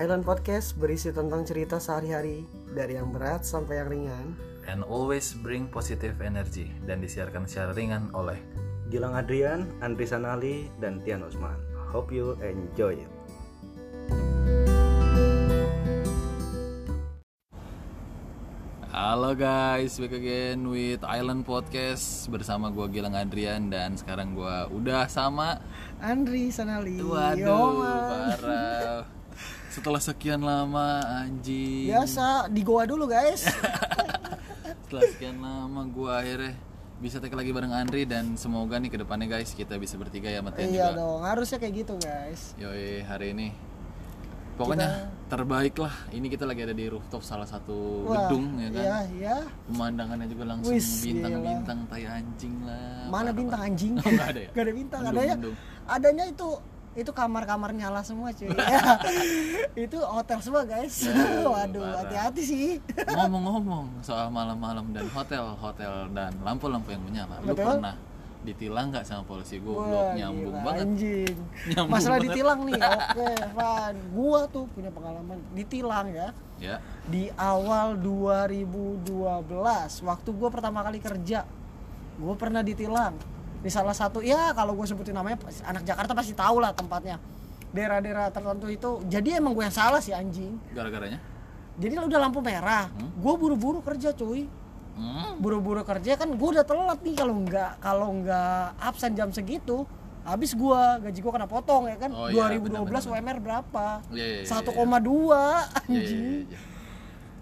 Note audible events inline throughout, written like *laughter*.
Island Podcast berisi tentang cerita sehari-hari dari yang berat sampai yang ringan. And always bring positive energy dan disiarkan secara ringan oleh Gilang Adrian, Andri Sanali, dan Tian Usman. Hope you enjoy it. Halo guys, back again with Island Podcast bersama gua Gilang Adrian dan sekarang gua udah sama Andri Sanali. Waduh, parah. *laughs* Setelah sekian lama anjing. Biasa di goa dulu guys. *laughs* Setelah sekian lama gua akhirnya bisa take lagi bareng Andri dan semoga nih ke depannya guys kita bisa bertiga ya Matian iya juga. dong, harusnya kayak gitu guys. Yoi hari ini pokoknya terbaik lah. Ini kita lagi ada di rooftop salah satu Wah, gedung ya kan. Iya, iya. Pemandangannya juga langsung bintang-bintang tai anjing lah. Mana bintang anjing? *laughs* Oh, nggak ada ya? Nggak ada bintang, Mendung, adanya. mendung. Adanya itu itu kamar-kamar nyala semua cuy. *laughs* itu hotel semua guys. *laughs* Ya, Waduh, parah. hati-hati sih. Ngomong-ngomong soal malam-malam dan hotel-hotel dan lampu-lampu yang menyala, lu Betul. pernah ditilang nggak sama polisi goblok nyambung gila, banget Anjing. Nyambung Masalah banget. ditilang nih. *laughs* Oke, Van. Gua tuh punya pengalaman ditilang ya. ya Di awal 2012 waktu gua pertama kali kerja. Gua pernah ditilang di salah satu ya kalau gue sebutin namanya anak Jakarta pasti tahu lah tempatnya. Daerah-daerah tertentu itu jadi emang gue yang salah sih anjing. Gara-garanya? Jadi udah lampu merah. Gue buru-buru kerja cuy. Hmm? buru-buru kerja kan gue udah telat nih kalau nggak kalau nggak absen jam segitu. Habis gua gaji gua kena potong ya kan? Oh, iya, 2012 benar-benar. UMR berapa? Iya, iya, iya, 1,2 Iya, iya, anjing. iya,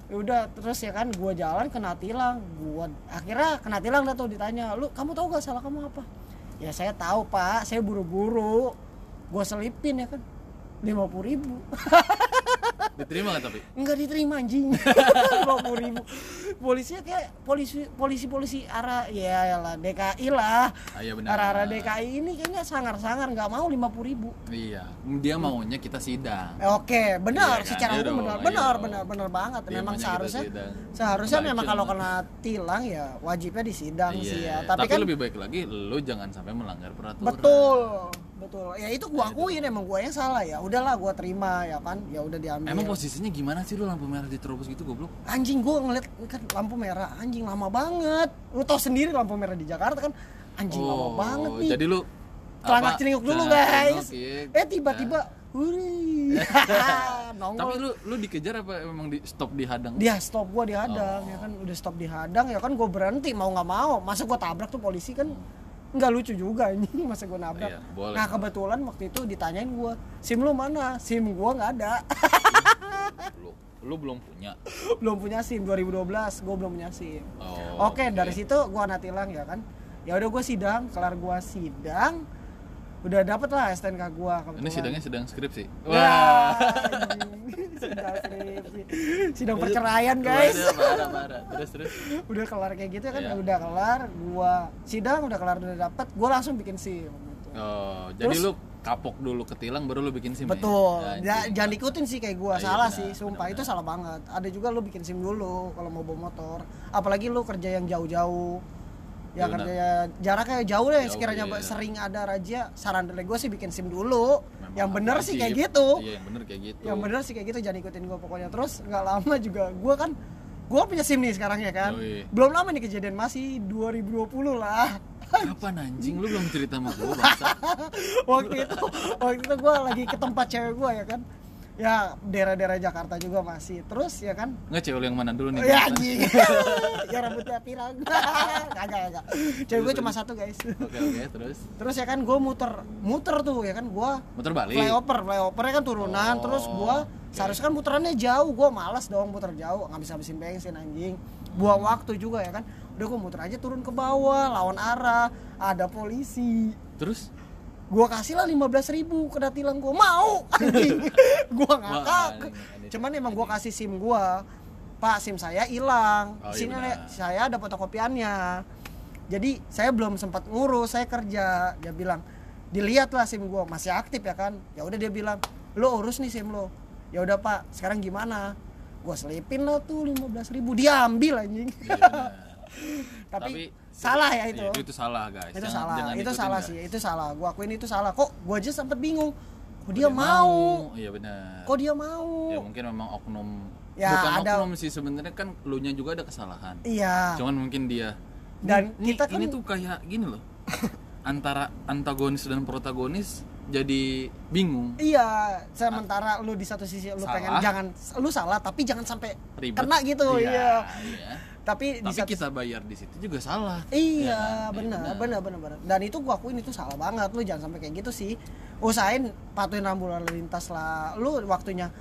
udah terus ya kan gua jalan kena tilang. Gua akhirnya kena tilang dah tuh ditanya lu kamu tahu gak salah kamu apa? Ya saya tahu pak. Saya buru-buru. Gua selipin ya kan lima ribu. Diterima nggak tapi? Nggak diterima anjing. *laughs* Lima ribu polisinya kayak polisi polisi polisi arah ya lah DKI lah Ah, iya benar. arah arah DKI ini kayaknya sangar sangar nggak mau lima ribu iya dia maunya kita sidang Eh, Oke, benar. Iya kan? Secara Iya hukum benar, iya benar, benar, benar banget. Dia memang seharusnya, seharusnya memang kalau kena tilang ya wajibnya disidang Iya, sih ya. tapi, Tapi, kan lebih baik lagi lu jangan sampai melanggar peraturan betul, betul. Ya itu gua akuin emang gua yang salah ya. Udahlah gua terima ya kan. Ya udah diambil. emang posisinya gimana sih lu lampu merah diterobos gitu goblok anjing gua ngeliat kan lampu merah, anjing lama banget. Lu tau sendiri lampu merah di Jakarta kan anjing lama banget nih. Oh, jadi lu Celana celinguk dulu celana guys. iya. Eh tiba-tiba, wuri, *laughs* nongol. tapi lu lu dikejar apa emang di stop dihadang dia stop gua dihadang Oh. ya kan udah stop dihadang ya kan gue berhenti mau nggak mau masa gua tabrak tuh polisi kan nggak lucu juga *laughs* ini masa gua nabrak Iya, boleh. nah kebetulan waktu itu ditanyain gua sim lu mana sim gua nggak ada lu lu belum punya belum punya sim 2012 gua belum punya sim oh, oke dari situ gua anak tilang ya kan ya udah gua sidang kelar gua sidang udah dapet lah STNK gua kebetulan. ini sidangnya sidang skripsi Wah, anjing. *laughs* sidang skripsi. sidang perceraian guys Waduh, parah parah terus terus *laughs* udah kelar kayak gitu kan Iya. udah kelar gua sidang udah kelar udah dapet gua langsung bikin sim gitu. oh jadi Terus- lu kapok dulu ketilang baru lu bikin sim ya? betul. Ya, anjing. jangan ikutin sih kayak gua. Iya salah benar, sih sumpah. benar, itu benar. salah banget. Ada juga lu bikin sim dulu kalau mau bawa motor. Apalagi lu kerja yang jauh-jauh. Ya Iya, kerja jaraknya jauh deh. Jauh, sekiranya iya. sering ada raja saran dari gua sih bikin sim dulu. Memang yang bener sih kayak gitu. Iya yang bener kayak gitu. Yang bener sih kayak gitu jangan ikutin gua pokoknya. Terus nggak lama juga gua kan gua punya sim nih sekarang ya kan. Yoi. belum lama nih kejadian masih 2020 lah kapan anjing? Lu belum cerita sama gua bangsa. *laughs* Waktu itu waktu itu gue lagi ke tempat cewek gue ya kan? Ya daerah-daerah Jakarta juga masih. Terus ya kan? Nggak cewek lu yang mana? Dulu nih ya anjing. *laughs* Ya rambutnya pirang. *laughs* Kagak kagak. Cewek gue cuma satu guys. Oke oke terus? Terus ya kan gue muter muter tuh ya kan? Gue muter balik. flyover flyovernya kan? Turunan. Oh, terus gue oke. seharusnya kan muterannya jauh. Gue malas dong muter jauh. Ngabis habisin bensin anjing. Buang waktu juga ya kan udah gue muter aja turun ke bawah lawan arah ada polisi. Terus? Gua kasih lah lima belas ribu kena tilang gua. Mau *laughs* anjing. Gua ngakak cuman emang gua kasih sim gua. Pak sim saya hilang. Oh, iya sini benar. saya ada fotokopiannya. Jadi saya belum sempat ngurus saya kerja. Dia bilang dilihat lah sim gua masih aktif ya kan? Ya udah dia bilang lo urus nih sim lo ya udah pak sekarang gimana? Gua selipin lah tuh lima belas ribu. Diambil anjing. Iya, *laughs* benar. tapi, salah ya itu. Iya, itu, itu salah guys. Itu Jangan- salah jangan itu salah guys. sih itu salah. Gua akuin itu salah. Kok gua aja sempet bingung kok dia mau. iya benar. Kok dia mau? Ya mungkin memang oknum Ya, bukan ada- oknum sih. Sebenarnya kan lu nya juga ada kesalahan. Iya. Cuman mungkin dia Dan Ini- kita kan- ini tuh kayak gini loh. Antara antagonis dan protagonis jadi bingung. Iya, sementara lu di satu sisi lu Salah. pengen jangan lu salah tapi jangan sampai ribet. kena gitu, iya. iya. Tapi tapi satu kita bayar di situ juga salah Iya, Ya kan? benar, Iya, benar, benar, benar. Dan itu gua akuin itu salah banget. Lu jangan sampai kayak gitu sih. Usahain patuhin rambu lalu lintas lah. Lu waktunya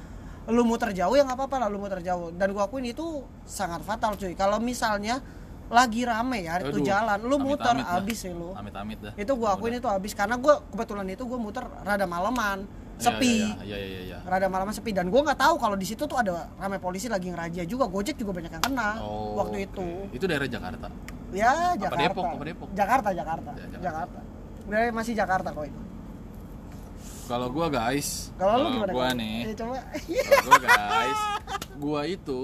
lu muter jauh ya nggak apa-apa lah lu muter jauh. Dan gua akuin itu sangat fatal cuy. Kalau misalnya lagi rame ya itu jalan, lu muter amit-amit dah. abis sih lu. amit-amit dah Itu gua akuin itu abis karena gua kebetulan itu gua muter rada maleman, sepi. iya iya iya, iya. Rada malaman sepi dan gua nggak tahu kalau di situ tuh ada rame polisi lagi ngerazia juga. Gojek juga banyak yang kena Oh, waktu oke. itu. itu daerah Jakarta Ya, Apa Jakarta. Depok, apa Depok? Jakarta, Jakarta. Ya, Jakarta. Jakarta. Dari masih Jakarta kok itu. kalau gua guys Kalau lu gimana? gua nih Eh, coba. Kalau gua guys, *laughs* gua itu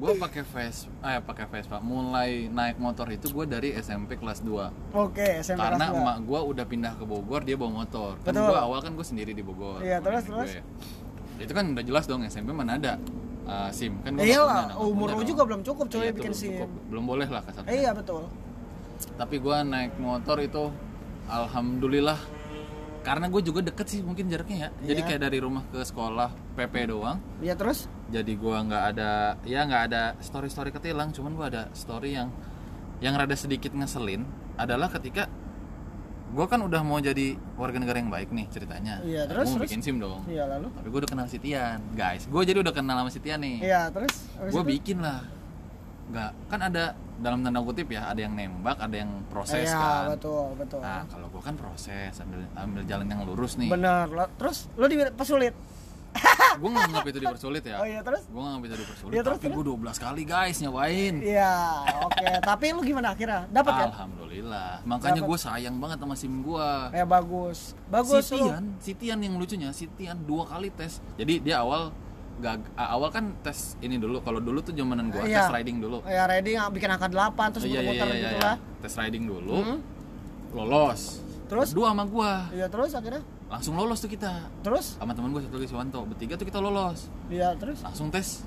gua pakai Vespa, eh pakai Vespa. Mulai naik motor itu gua dari SMP kelas 2. Oke, SMP Karena kelas dua. emak gua udah pindah ke Bogor, dia bawa motor. Kan gua awal kan gua sendiri di Bogor. Iya, terus, terus? gue. Itu kan udah jelas dong SMP mana ada uh, SIM kan gua Iya nggak lah, punya, umur lu juga belum cukup coy Iya, bikin belum SIM. cukup. Belum boleh lah kasarnya. Iya, betul. Tapi gua naik motor itu alhamdulillah karena gue juga deket sih mungkin jaraknya ya. Jadi Iya. kayak dari rumah ke sekolah PP doang. Iya, terus? jadi gua nggak ada ya nggak ada story story ketilang cuman gua ada story yang yang rada sedikit ngeselin adalah ketika gua kan udah mau jadi warga negara yang baik nih ceritanya Iya, Nah, terus, terus? bikin sim dong Iya, lalu? tapi gua udah kenal si Tian guys gua jadi udah kenal sama si Tian nih Iya, terus? Itu? bikin lah nggak kan ada dalam tanda kutip ya ada yang nembak ada yang proses Iya, kan betul, betul. nah kalau gua kan proses ambil ambil jalan yang lurus nih Bener. Lo- Terus lu dipersulit. *laughs* gua nggak nganggap itu dipersulit ya Oh iya, terus? gua nggak nganggap itu dipersulit Iya, terus, tapi gua 12 kali guys nyobain Iya, oke. *laughs* Tapi lu gimana akhirnya? Dapat kan? Alhamdulillah. Makanya gue sayang banget sama sim gue. Ya bagus. Bagus si lu. Tian, si Tian yang lucunya, si Tian dua kali tes. Jadi dia awal gag ah, awal kan tes ini dulu. Kalau dulu tuh zamanan gue Iya. tes riding dulu. Ya ready nggak bikin angka 8 terus iya, iya, muter-muter iya, iya, gitu iya. lah. Tes riding dulu, Hmm. lolos. Terus? dua sama gue, Iya, terus akhirnya? langsung lolos tuh kita. Terus? Sama teman gue satu lagi Siwanto, bertiga tuh kita lolos. Iya, terus? Langsung tes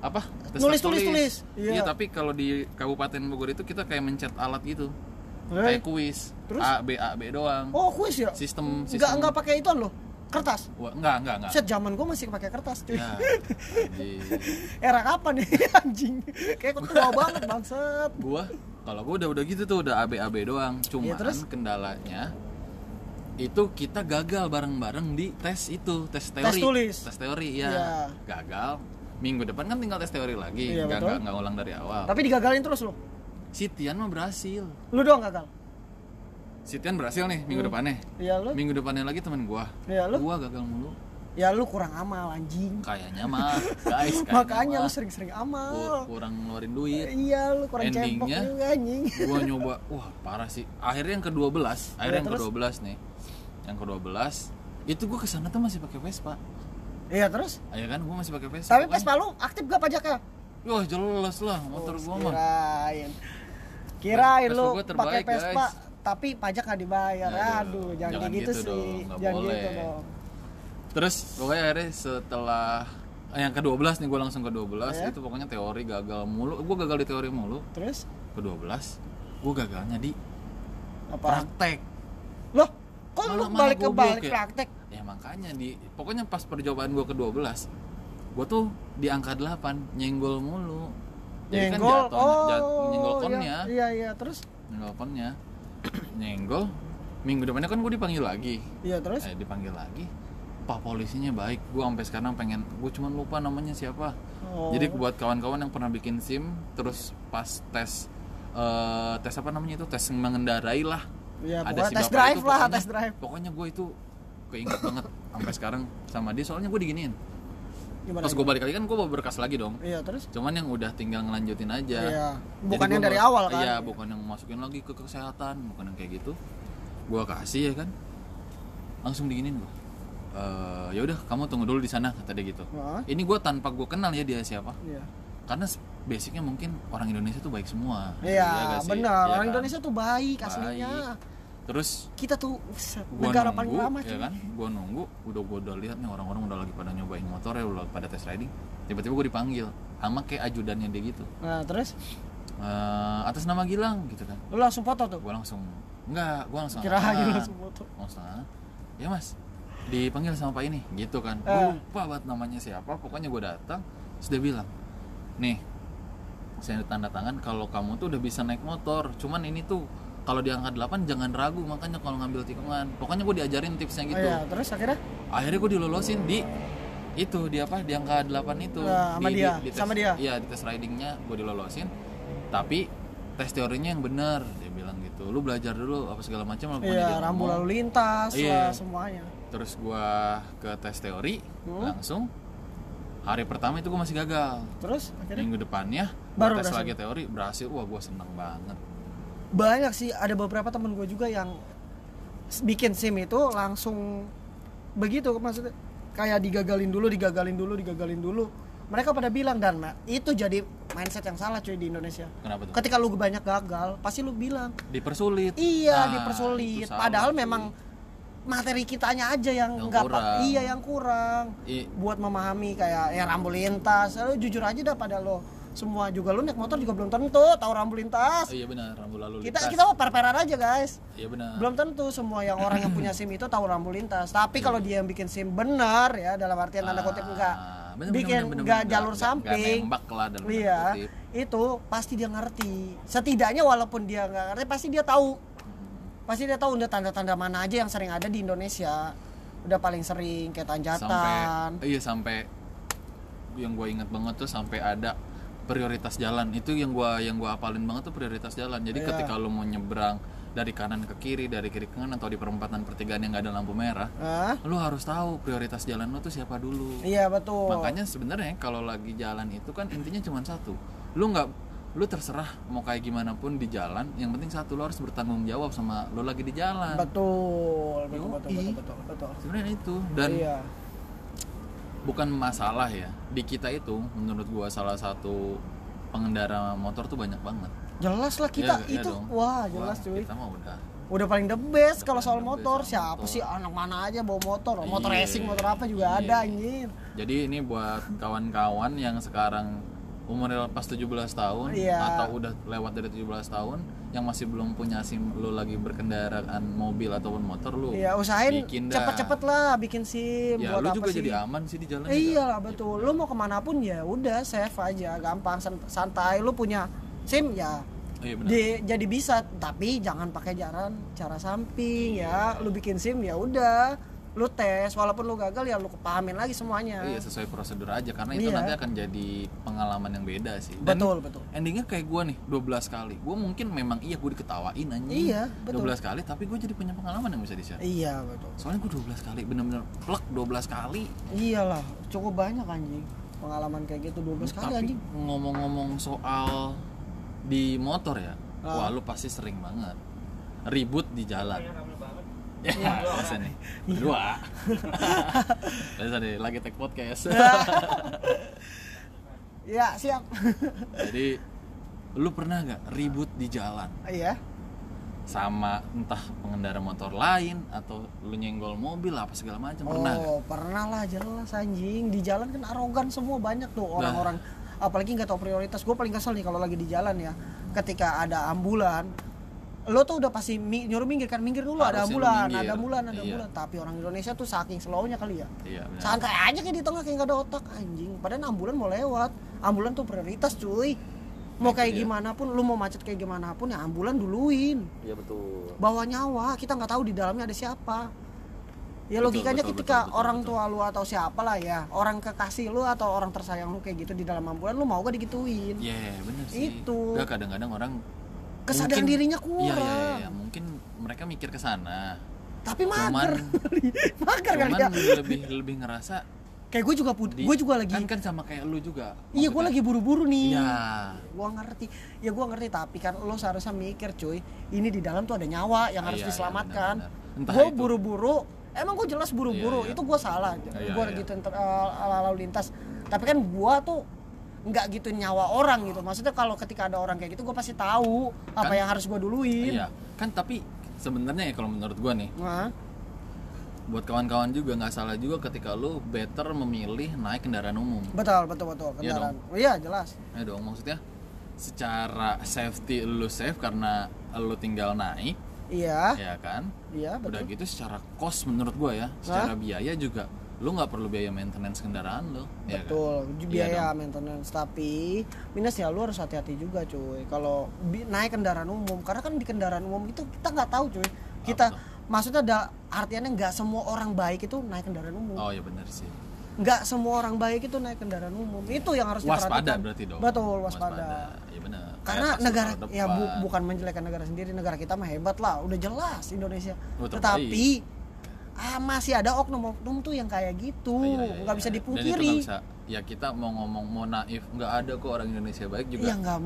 apa? Tes Nulis, tulis, tulis. Iya. Iya, tapi kalau di Kabupaten Bogor itu kita kayak mencet alat gitu. Eh, Kayak kuis. Terus? A B A B doang. Oh, kuis ya? sistem sistem Enggak enggak pakai itu lo. Kertas. Wah, enggak enggak enggak Set zaman gua masih pakai kertas, cuy. ya di *laughs* Era kapan nih *laughs* anjing? Kayak kok tua banget bangsat. gua kalau gua udah udah gitu tuh udah AB AB doang cuman Iya, terus? kendalanya itu kita gagal bareng-bareng di tes itu tes teori tulis. tes teori ya Iya. gagal minggu depan kan tinggal tes teori lagi Iya, nggak betul. nggak nggak ulang dari awal Tapi digagalin terus lo. si Tian mah berhasil Lu doang gagal. Si Tian berhasil nih minggu depannya Iya lu. minggu depannya lagi temen gua Iya lu. gua gagal mulu Ya lu kurang amal anjing. kayaknya mah *laughs* guys kayaknya Makanya lu mah sering-sering ku- amal. kurang ngeluarin duit Iya lu kurang cempok Endingnya- juga anjing. *laughs* gua nyoba wah parah sih akhirnya yang ke-12 akhirnya yang terus? ke-12 nih yang ke-12 itu gua ke sana tuh masih pakai Vespa Iya terus? ya kan gua masih pakai Vespa Tapi Pokoknya- Vespa lu aktif gak pajaknya? wah jelas lah motor gua mah Kirain. Kirain lu pakai Vespa guys. Tapi pajak gak dibayar. Aduh, Aduh, jangan, jangan gitu, gitu sih. dong, nggak jangan boleh. gitu dong. terus pokoknya akhirnya setelah eh, yang ke-12 nih gua langsung ke-12 Ya. itu pokoknya teori gagal mulu gua gagal di teori mulu Terus ke-12 gua gagalnya di apa? praktek Loh, kok lu Malah- malah balik ke balik ya. praktek? ya makanya di pokoknya pas percobaan gua ke-12 gua tuh di angka 8 nyenggol mulu jadi Nyenggol. kan jatuh oh, jat, nyenggol konnya Iya, iya, iya, terus nyenggol konnya *clears throat* nyenggol minggu depannya kan gue dipanggil lagi. Iya terus? Eh, dipanggil lagi. Pak polisinya baik. Gue sampai sekarang pengen gue cuma lupa namanya siapa. Oh. jadi buat kawan-kawan yang pernah bikin sim terus pas tes eh, tes apa namanya itu? Tes mengendarai lah. Iya, ada si tes drive itu, lah, pokoknya- tes drive. pokoknya gue itu keinget banget sampai sekarang sama dia. Soalnya gue diginiin gimana? pas gue balik lagi kan gue bawa berkas lagi dong Iya, terus cuman yang udah tinggal ngelanjutin aja Iya. Bukan yang dari awal kan? iya bukan yang masukin lagi ke kesehatan bukan yang kayak gitu gua kasih ya kan langsung diginin gua Eh, ya udah kamu tunggu dulu di sana kata dia gitu Heeh. ini gua tanpa gua kenal ya dia siapa Iya. karena basicnya mungkin orang Indonesia tuh baik semua Iya, sih? benar. Iya Orang kan? Indonesia tuh baik Baik. Terus kita tuh gua negara nunggu paling lama ya kan? Gua nunggu udah gua udah lihat nih orang-orang udah lagi pada nyobain motor ya udah pada test riding. Tiba-tiba gua dipanggil sama kayak ajudannya dia gitu. Nah terus? Eh, atas nama Gilang gitu kan. Lu langsung foto tuh? Gua langsung enggak gua langsung kira lagi langsung foto. Langsung ya mas dipanggil sama pak ini gitu kan. Gua lupa banget namanya siapa pokoknya gue datang sudah bilang nih saya tanda tangan kalau kamu tuh udah bisa naik motor cuman ini tuh kalau di angka 8 jangan ragu makanya kalau ngambil tikungan. Pokoknya gue diajarin tipsnya oh, gitu. iya terus akhirnya? Akhirnya gue dilolosin di itu di apa? Di angka 8 itu. Nah, sama Di- dia, di- di tes- sama dia. iya di tes ridingnya gue dilolosin. Tapi tes teorinya yang benar dia bilang gitu. Lu belajar dulu apa segala macam iya rambu ngomong. lalu lintas Iya. lah semuanya. Terus gua ke tes teori Hmm. langsung. Hari pertama itu gua masih gagal. Terus akhirnya? Minggu depannya Baru tes berhasil. lagi teori berhasil. Wah gua seneng banget banyak sih ada beberapa temen gue juga yang bikin sim itu langsung begitu maksudnya kayak digagalin dulu digagalin dulu digagalin dulu. Mereka pada bilang dan itu jadi mindset yang salah cuy di Indonesia. Kenapa tuh? Ketika lu banyak gagal pasti lu bilang dipersulit. Iya Nah, dipersulit. padahal cuy. memang materi kitanya aja yang Yang nggak pa- kurang. iya yang kurang. I- buat memahami kayak ya rambu lintas. Lu jujur aja dah pada lo semua juga lu naik motor juga belum tentu tahu rambu lintas oh, iya benar rambu lalu kita lintas kita mau per-peran aja guys iya benar belum tentu semua yang orang yang punya SIM itu tahu rambu lintas. Tapi kalau dia yang bikin SIM benar ya dalam artian tanda kutip enggak Ah, bener, bikin bener, bener, enggak bener. jalur nggak samping. nembak lah dalam Iya. kutip. Itu pasti dia ngerti. Setidaknya walaupun dia nggak ngerti pasti dia tahu. Pasti dia tahu udah tanda-tanda mana aja yang sering ada di Indonesia. Udah paling sering kayak tanjatan. sampai iya sampai yang gue inget banget tuh sampai ada prioritas jalan itu yang gua yang gua apalin banget tuh prioritas jalan jadi Iya. ketika lu mau nyebrang dari kanan ke kiri dari kiri ke kanan atau di perempatan pertigaan yang nggak ada lampu merah Hah? lu harus tahu prioritas jalan lu tuh siapa dulu Iya betul. makanya sebenarnya kalau lagi jalan itu kan intinya cuma satu lu nggak lu terserah mau kayak gimana pun di jalan yang penting satu lu harus bertanggung jawab sama lu lagi di jalan betul, betul, betul, Yoi. betul, betul, betul. sebenarnya itu dan iya. Bukan masalah ya di kita itu menurut gua salah satu pengendara motor tuh banyak banget Jelas lah kita iya itu dong. wah jelas cuy. kita mah udah udah paling the best kalau soal best motor sama siapa motor. sih anak mana aja bawa motor motor Iya. racing motor apa juga Iya. ada anjir jadi ini buat kawan-kawan yang sekarang umurnya lepas 17 tahun Iya. atau udah lewat dari 17 tahun yang masih belum punya SIM lu lagi berkendaraan mobil ataupun motor lu Iya usahain cepet-cepet lah bikin sim ya buat lu apa juga sih? jadi aman sih di jalan Eh, juga. iya lah betul. lu mau ke mana pun ya udah save aja gampang san- santai. Lu punya sim ya Oh, iya benar di- jadi bisa. Tapi jangan pakai jalan cara samping ya. Lu bikin sim ya udah lu tes walaupun lu gagal ya lu kepahamin lagi semuanya Iya sesuai prosedur aja karena itu Iya. nanti akan jadi pengalaman yang beda sih. Dan betul betul endingnya kayak gue nih 12 kali. Gue mungkin memang iya gue diketawain anjing. Iya, betul. 12 kali tapi gue jadi punya pengalaman yang bisa di-share. iya betul Soalnya gue 12 kali bener-bener plek 12 kali. iyalah cukup banyak anjing pengalaman kayak gitu 12 kali tapi anjing ngomong-ngomong soal di motor ya. Ah. Wah lu pasti sering banget ribut di jalan. Ya, Iya. biasa nih. Berdua. *laughs* Biasa nih, lagi take podcast. ya siap Jadi lu pernah nggak ribut di jalan iya sama entah pengendara motor lain atau lu nyenggol mobil apa segala macam pernah nggak? oh pernah lah jelas anjing di jalan kan arogan semua banyak tuh orang-orang apalagi nggak tahu prioritas gue paling kesel nih kalau lagi di jalan ya ketika ada ambulan lo tuh udah pasti mi- nyuruh minggir kan minggir dulu ada Harusnya lu ambulan minggir. ada ambulan ada Iya. ambulan tapi orang Indonesia tuh saking slownya kali ya Iya benar. santai aja kayak di tengah kayak nggak ada otak anjing padahal ambulan mau lewat ambulan tuh prioritas cuy mau kayak Iya. gimana pun lu mau macet kayak gimana pun ya ambulan duluin Iya betul. bawa nyawa kita nggak tahu di dalamnya ada siapa ya logikanya betul, ketika betul, betul, orang betul. tua lu atau siapa lah ya orang kekasih lu atau orang tersayang lu kayak gitu di dalam ambulan lu mau gak digituin Iya bener sih. Itu. Gak kadang-kadang orang kesadaran mungkin- dirinya Iya, kurang iya, iya, iya. mungkin mereka mikir ke sana. tapi Cuman mager *laughs* mager kali ya lebih lebih ngerasa kayak gue juga put di- gue juga lagi kan kan sama kayak lu juga. iya gue lagi buru-buru nih Iya. gue ngerti ya gue ngerti tapi kan lo seharusnya mikir cuy ini di dalam tuh ada nyawa yang harus Iya, iya, diselamatkan. Entah gue buru-buru emang gue jelas buru-buru Iya, iya. itu gue salah Iya, gue iya. gitu lalu lintas tapi kan gue tuh nggak gitu nyawa orang gitu. Maksudnya kalau ketika ada orang kayak gitu gue pasti tahu apa Kan- yang harus gue duluin. Iya, kan tapi sebenarnya ya kalau menurut gua nih Nah, buat kawan-kawan juga nggak salah juga ketika lu better memilih naik kendaraan umum. Betul betul betul. Iya kendaraan. Oh, iya jelas. ya dong maksudnya secara safety lu safe karena lu tinggal naik Iya, ya kan? Iya udah betul. gitu secara cost menurut gua ya secara biaya juga lu nggak perlu biaya maintenance kendaraan lu ya kan Betul, Iya biaya dong. maintenance tapi minus ya lu harus hati-hati juga cuy. Kalau naik kendaraan umum karena kan di kendaraan umum itu kita nggak tahu cuy. Kita maksudnya ada artiannya nggak semua orang baik itu naik kendaraan umum. oh ya benar sih Nggak semua orang baik itu naik kendaraan umum. Itu yang harus waspada diperhatikan. berarti dong Betul, waspada. ya benar Karena Kayak negara ya bu- bukan menjelekkan negara sendiri, negara kita mah hebat lah, udah jelas Indonesia. Oh. Tetapi ah masih ada oknum-oknum tuh yang kayak gitu, Iya, iya, nggak iya. bisa Dan itu dipungkiri. nggak bisa. Ya kita mau ngomong mau naif nggak ada kok orang Indonesia baik juga. Iya nggak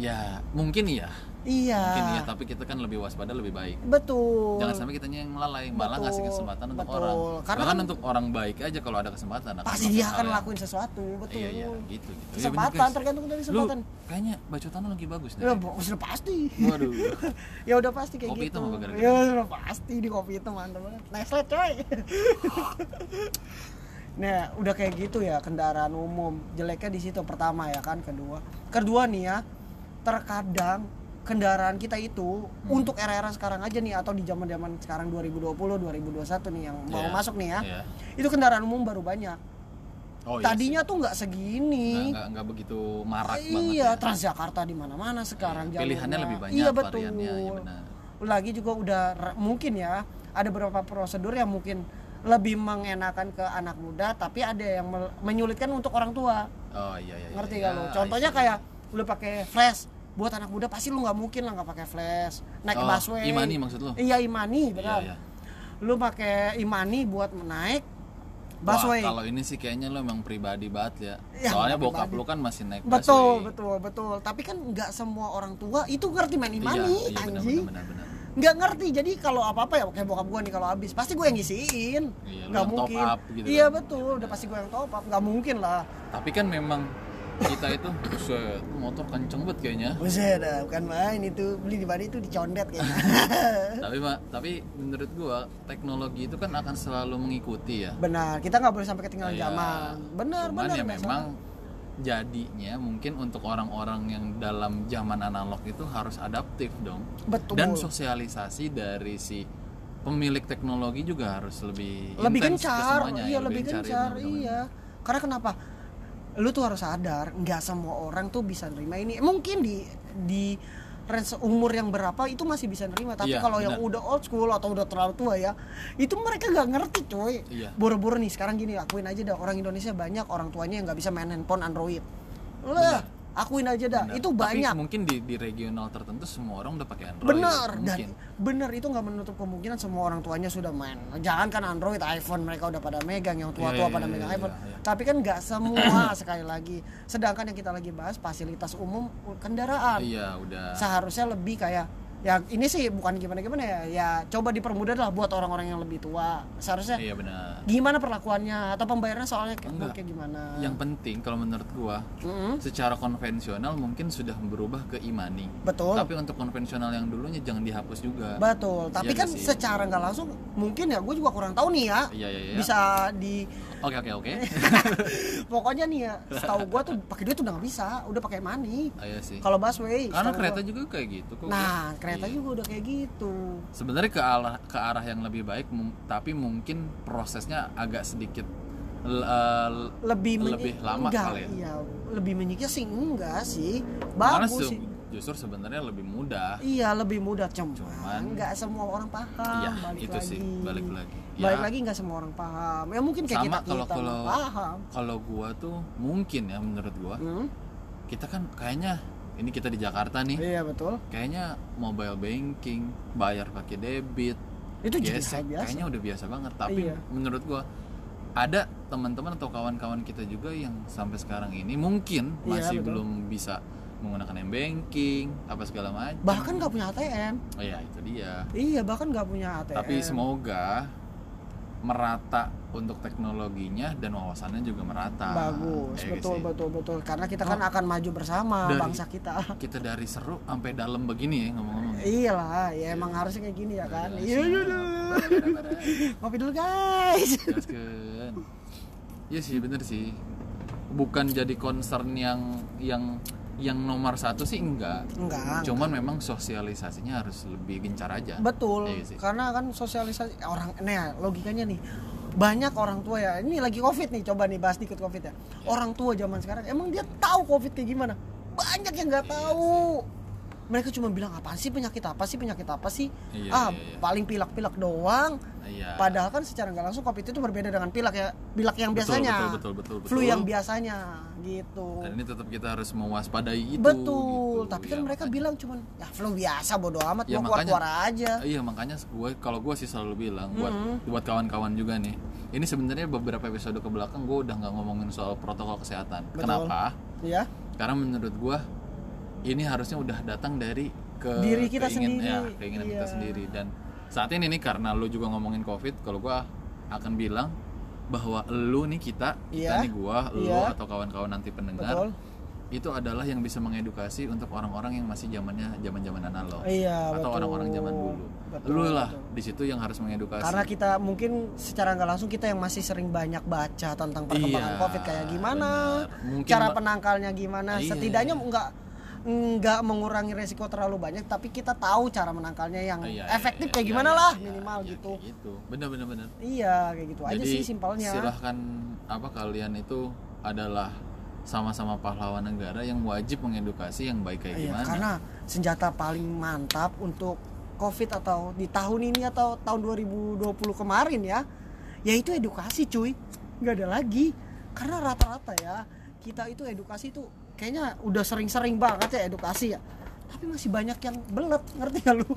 ya mungkin iya Iya. mungkin iya tapi kita kan lebih waspada lebih baik Betul. jangan sampai kitanya yang melalai malah Betul, ngasih kesempatan untuk betul. orang Karena bahkan kan- untuk orang baik aja kalau ada kesempatan pasti dia akan yang- lakuin sesuatu, betul. iya iya gitu gitu Iya, bener, Kesempatan guys. tergantung dari lu kesempatan. kayaknya bacotan lu lagi bagus nih Ya, sudah pasti. waduh *laughs* ya udah pasti kayak Kopi gitu. hitam apa gara-gara? Ya sudah pasti di kopi itu mantap banget. Nestle coy. *laughs* nah, udah kayak gitu ya kendaraan umum. Jeleknya di situ pertama ya kan, kedua. Kedua nih ya, terkadang kendaraan kita itu Hmm. untuk era-era sekarang aja nih atau di zaman-zaman sekarang 2020 2021 nih yang mau Iya, masuk nih ya. iya. Itu kendaraan umum baru banyak. oh iya Tadinya sih. tuh nggak segini. nggak begitu marak banget iya, ya. Transjakarta di mana-mana sekarang Iya, pilihannya lebih banyak, Iya betul. variannya, iya benar. Lagi juga udah mungkin ya ada beberapa prosedur yang mungkin lebih mengenakan ke anak muda, tapi ada yang menyulitkan untuk orang tua. oh iya iya Ngerti iya, lo? iya, Contohnya I see. kayak lu pakai flash buat anak muda pasti lu nggak mungkin lah nggak pakai flash naik Oh, busway Imani maksud lu? iya imani benar iya. lu pakai imani buat naik Wah, busway kalau ini sih kayaknya lo emang pribadi banget ya. Ya, Soalnya pribadi. bokap lu kan masih naik betul busway. betul betul tapi kan nggak semua orang tua itu ngerti main Iya, imani iya anjing benar benar. nggak ngerti jadi kalau apa apa ya kayak bokap gua nih kalau habis pasti gue yang ngisiin Iya, lu nggak yang top mungkin up gitu iya kan. betul udah pasti gue yang top up nggak mungkin lah Tapi kan memang kita itu buset, motor kenceng banget kayaknya. Buset dah, bukan main itu. Beli di mana itu? Dicondet kayaknya. *laughs* Tapi Mak, tapi menurut gua teknologi itu kan akan selalu mengikuti ya. benar kita nggak boleh sampai ketinggalan Iya. zaman. Benar Cuman benar ya nggak memang jadinya mungkin untuk orang-orang yang dalam zaman analog itu harus adaptif dong. betul. Dan sosialisasi dari si pemilik teknologi juga harus lebih lebih gencar. semuanya, iya ya, lebih gencar, iya. Karena kenapa lu tuh harus sadar nggak semua orang tuh bisa nerima ini. Mungkin di di range umur yang berapa itu masih bisa nerima tapi Iya, kalau yang udah old school atau udah terlalu tua ya itu mereka nggak ngerti coy Iya. boro-boro nih sekarang gini akuin aja dah orang Indonesia banyak orang tuanya yang nggak bisa main handphone Android. Lah akuin aja dah Benar. itu Tapi banyak mungkin di, di regional tertentu semua orang udah pakai Android. bener dan bener itu nggak menutup kemungkinan semua orang tuanya sudah main jangan kan Android iPhone mereka udah pada megang yang tua-tua Iya, iya, pada iya, megang iya, iPhone iya. tapi kan nggak semua *coughs* sekali lagi sedangkan yang kita lagi bahas fasilitas umum kendaraan Iya, udah. seharusnya lebih kayak ya ini sih bukan gimana gimana ya ya coba dipermudah lah buat orang-orang yang lebih tua seharusnya Iya benar. gimana perlakuannya atau pembayarannya soalnya kayak, gimana Yang penting kalau menurut gua Mm-mm, secara konvensional mungkin sudah berubah ke imani. betul Tapi untuk konvensional yang dulunya jangan dihapus juga. betul tapi Iya kan sih? secara nggak langsung mungkin ya gue juga kurang tahu nih ya Iya iya iya. bisa di Oke oke oke. *laughs* pokoknya nih ya setahu gua tuh pakai duit udah nggak bisa udah pakai money Ah, Iya sih. kalau busway Karena kereta gua. juga kayak gitu kok. nah kereta Iya. juga udah kayak gitu Sebenarnya ke arah ke arah yang lebih baik, tapi mungkin prosesnya agak sedikit eh, lebih lebih lama enggak, kali ya. iya lebih menyiksa sih enggak sih Karena bagus se- sih justru sebenarnya lebih mudah. iya lebih mudah cuman, Cuman- nggak semua orang paham Iya, balik itu lagi sih, balik lagi. Balik Ya. lagi nggak semua orang paham. Ya mungkin kayak Sama kita kalau kita kalau paham. kalau gua tuh mungkin ya menurut gua Hmm, kita kan kayaknya ini kita di Jakarta nih. Iya betul. Kayaknya mobile banking bayar pakai debit itu jadi gesek biasa. kayaknya udah biasa banget. Tapi Iya. menurut gua ada teman-teman atau kawan-kawan kita juga yang sampai sekarang ini mungkin Iya, masih betul. belum bisa menggunakan m banking apa segala macam. Bahkan nggak punya ATM oh ya itu dia. Iya bahkan nggak punya ATM tapi semoga merata untuk teknologinya dan wawasannya juga merata. bagus Ya, betul sih. betul betul karena kita kan akan maju bersama Dari- bangsa kita Kita dari seru sampai dalam begini ya ngomong-ngomong. ya. iyalah ya emang harusnya kayak gini ya kan Iya, iya iya, iya. ngopi dulu guys. Iya sih bener sih. Bukan jadi concern yang yang yang nomor satu sih enggak. enggak Cuman memang sosialisasinya harus lebih gencar aja. betul Iya sih. karena kan sosialisasi orang nih ya, logikanya nih banyak orang tua ya ini lagi covid nih coba nih bahas dikit covid ya orang tua zaman sekarang emang dia tahu covid kayak gimana banyak yang nggak tahu mereka cuma bilang apa sih penyakit apa sih penyakit apa sih Iya, ah iya, iya. paling pilak-pilak doang Iya. padahal kan secara nggak langsung covid itu berbeda dengan pilak ya pilak yang Betul, biasanya betul, betul, betul, flu betul. yang biasanya gitu Dan ini tetap kita harus mewaspadai itu. betul gitu. tapi kan Ya, mereka makanya- bilang cuman ya flu biasa bodo amat Ya, mau keluar aja Iya makanya gue kalau gue sih selalu bilang buat Mm-hmm. buat kawan-kawan juga nih. Ini sebenarnya beberapa episode ke belakang gue udah nggak ngomongin soal protokol kesehatan. Betul. Kenapa? ya Karena menurut gue ini harusnya udah datang dari ke Diri kita keingin- sendiri. ya, keinginan kita Iya. sendiri dan saat ini nih karena lu juga ngomongin covid, kalau gue akan bilang bahwa lu nih kita kita Iya. nih gua lu Iya. atau kawan-kawan nanti pendengar betul itu adalah yang bisa mengedukasi untuk orang-orang yang masih zamannya zaman-zaman analog iya atau orang-orang zaman dulu. Betul, lu lah betul. di situ yang harus mengedukasi. karena kita mungkin secara nggak langsung kita yang masih sering banyak baca tentang perkembangan Iya, covid kayak gimana. Mungkin cara penangkalnya gimana Iya. setidaknya nggak nggak mengurangi resiko terlalu banyak tapi kita tahu cara menangkalnya yang Iya, efektif iya, kayak iya, gimana iya, lah iya, minimal iya, gitu kayak gitu. Bener-bener bener. iya kayak gitu aja Jadi sih simpelnya silahkan apa kalian itu adalah sama-sama pahlawan negara yang wajib mengedukasi yang baik kayak Iya, gimana. karena senjata paling mantap untuk COVID atau di tahun ini atau tahun 2020 kemarin ya, yaitu edukasi cuy. nggak ada lagi. Karena rata-rata ya, kita itu edukasi itu kayaknya udah sering-sering banget ya edukasi ya. Tapi masih banyak yang belet, ngerti gak lu?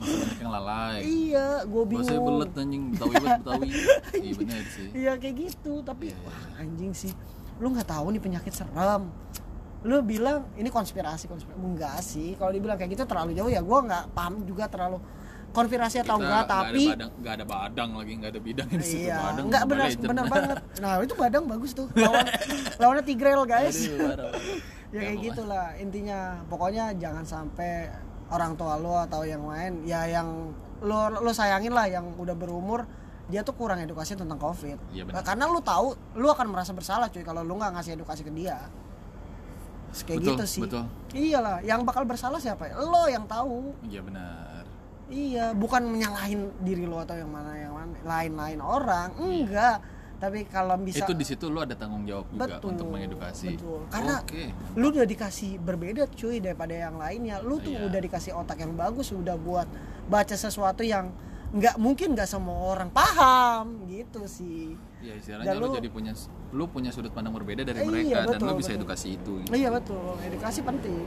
Yang lalai. iya, gue bingung. Bahasa belet anjing Betawi Betawi. *laughs* iya bener sih. Iya kayak gitu, tapi Iya, iya, wah anjing sih. Lu nggak tahu nih penyakit serem. Lu bilang ini konspirasi konspirasi enggak sih. Kalau dibilang kayak gitu terlalu jauh ya gua nggak paham juga terlalu konspirasi atau Kita enggak nggak tapi ada badang, nggak ada badang lagi nggak ada bidang di situ iya badang. Mobile benar benar banget. *laughs* Nah, itu badang bagus tuh. Lawan *laughs* lawannya Tigrel guys. Aduh. Ya kayak gitulah intinya. Pokoknya jangan sampai orang tua lo atau yang lain ya yang lo lo sayangin lah yang udah berumur dia tuh kurang edukasi tentang covid Iya. Nah, karena lu tahu lu akan merasa bersalah cuy kalau lu nggak ngasih edukasi ke dia kayak Betul, gitu sih betul. iyalah yang bakal bersalah siapa ya? lo yang tahu Iya benar. iya bukan menyalahin diri lo atau yang mana yang mana lain-lain orang enggak tapi kalau bisa Itu di situ lu ada tanggung jawab juga Betul, untuk mengedukasi. betul. Karena- Oke. lu udah dikasih berbeda cuy daripada yang lainnya lu tuh Iya. udah dikasih otak yang bagus udah buat baca sesuatu yang nggak mungkin nggak semua orang paham gitu sih Ya istilahnya lu, lu- jadi punya lu punya sudut pandang berbeda dari Eh, mereka iya, dan lu betul, bisa betul. edukasi itu. gitu. iya betul edukasi penting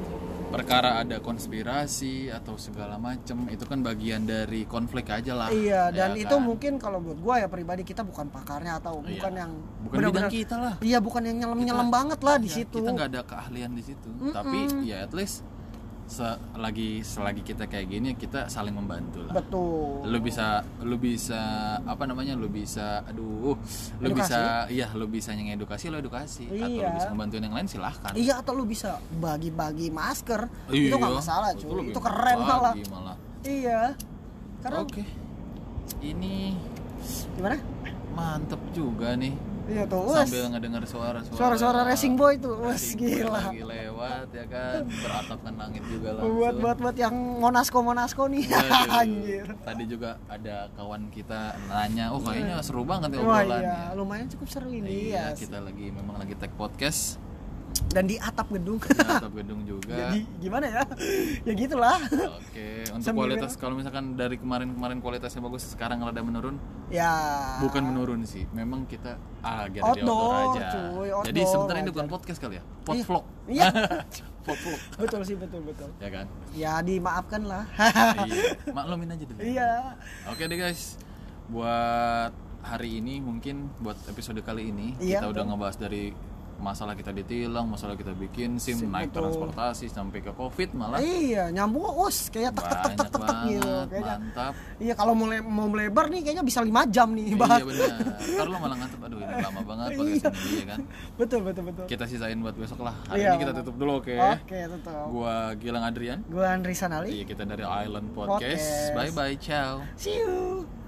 Perkara ada konspirasi atau segala macem itu kan bagian dari konflik aja lah. iya dan ya itu kan? mungkin kalau buat gua ya pribadi kita bukan pakarnya atau Iya. bukan yang bukan benar-benar- bidang kita lah. iya bukan yang nyelam nyelam Kita- banget lah di Ya, situ Kita nggak ada keahlian di situ. Tapi ya at least selagi selagi kita kayak gini kita saling membantu lah. betul Lu bisa lu bisa apa namanya? Lu bisa aduh, lu Edukasi. bisa iya lu bisa yang edukasi lu edukasi atau lu Iya. bisa membantuin yang lain silahkan. iya atau lu bisa bagi-bagi masker Iya, itu nggak masalah itu cuy lebih itu keren malah malah. iya karena Oke. Ini gimana mantep juga nih. Iya tuh. Wes. Sambil ngedenger suara-suara. Suara-suara racing boy tuh. Wes gila. lagi lewat ya kan? Beratapkan langit juga buat langsung. buat buat yang monasko monasko nih Waduh. anjir. Tadi juga ada kawan kita nanya, oh kayaknya seru banget ya wah obrolannya. iya. Lumayan cukup seru ini Iya, ya kita lagi memang lagi tag podcast dan di atap gedung di *laughs* atap gedung juga. jadi gimana ya ya gitulah Oke, untuk Sambil- kualitas kalau misalkan dari kemarin-kemarin kualitasnya bagus, sekarang rada menurun, ya bukan menurun sih. Memang kita ah di Outdoor, outdoor aja. cuy, Jadi outdoor sebenarnya ini aja. bukan podcast kali ya, pod vlog. Iya. *laughs* pod vlog, betul sih betul betul ya kan? ya dimaafkan lah iya, maklumin aja dulu. iya Oke deh guys, buat hari ini mungkin buat episode kali ini Iya, kita udah betul. ngebahas dari masalah kita ditilang masalah kita bikin sim, Sim, naik betul. transportasi sampai ke covid malah. Iya nyambung us kayak tek tek tek tek tek tek gitu kayaknya. mantap. Iya kalau mau le- mau melebar nih kayaknya bisa lima jam nih iya benar. Ntar lo malah ngantuk. Aduh ini lama banget podcast ini iya kan? Betul betul betul. Kita sisain buat besok lah. Hari Iya, ini kita tutup dulu oke. Oke tetap gua Gilang Adrian. Gua Andri Sanali. Iya kita dari Island Podcast. Podcast. bye bye ciao. See you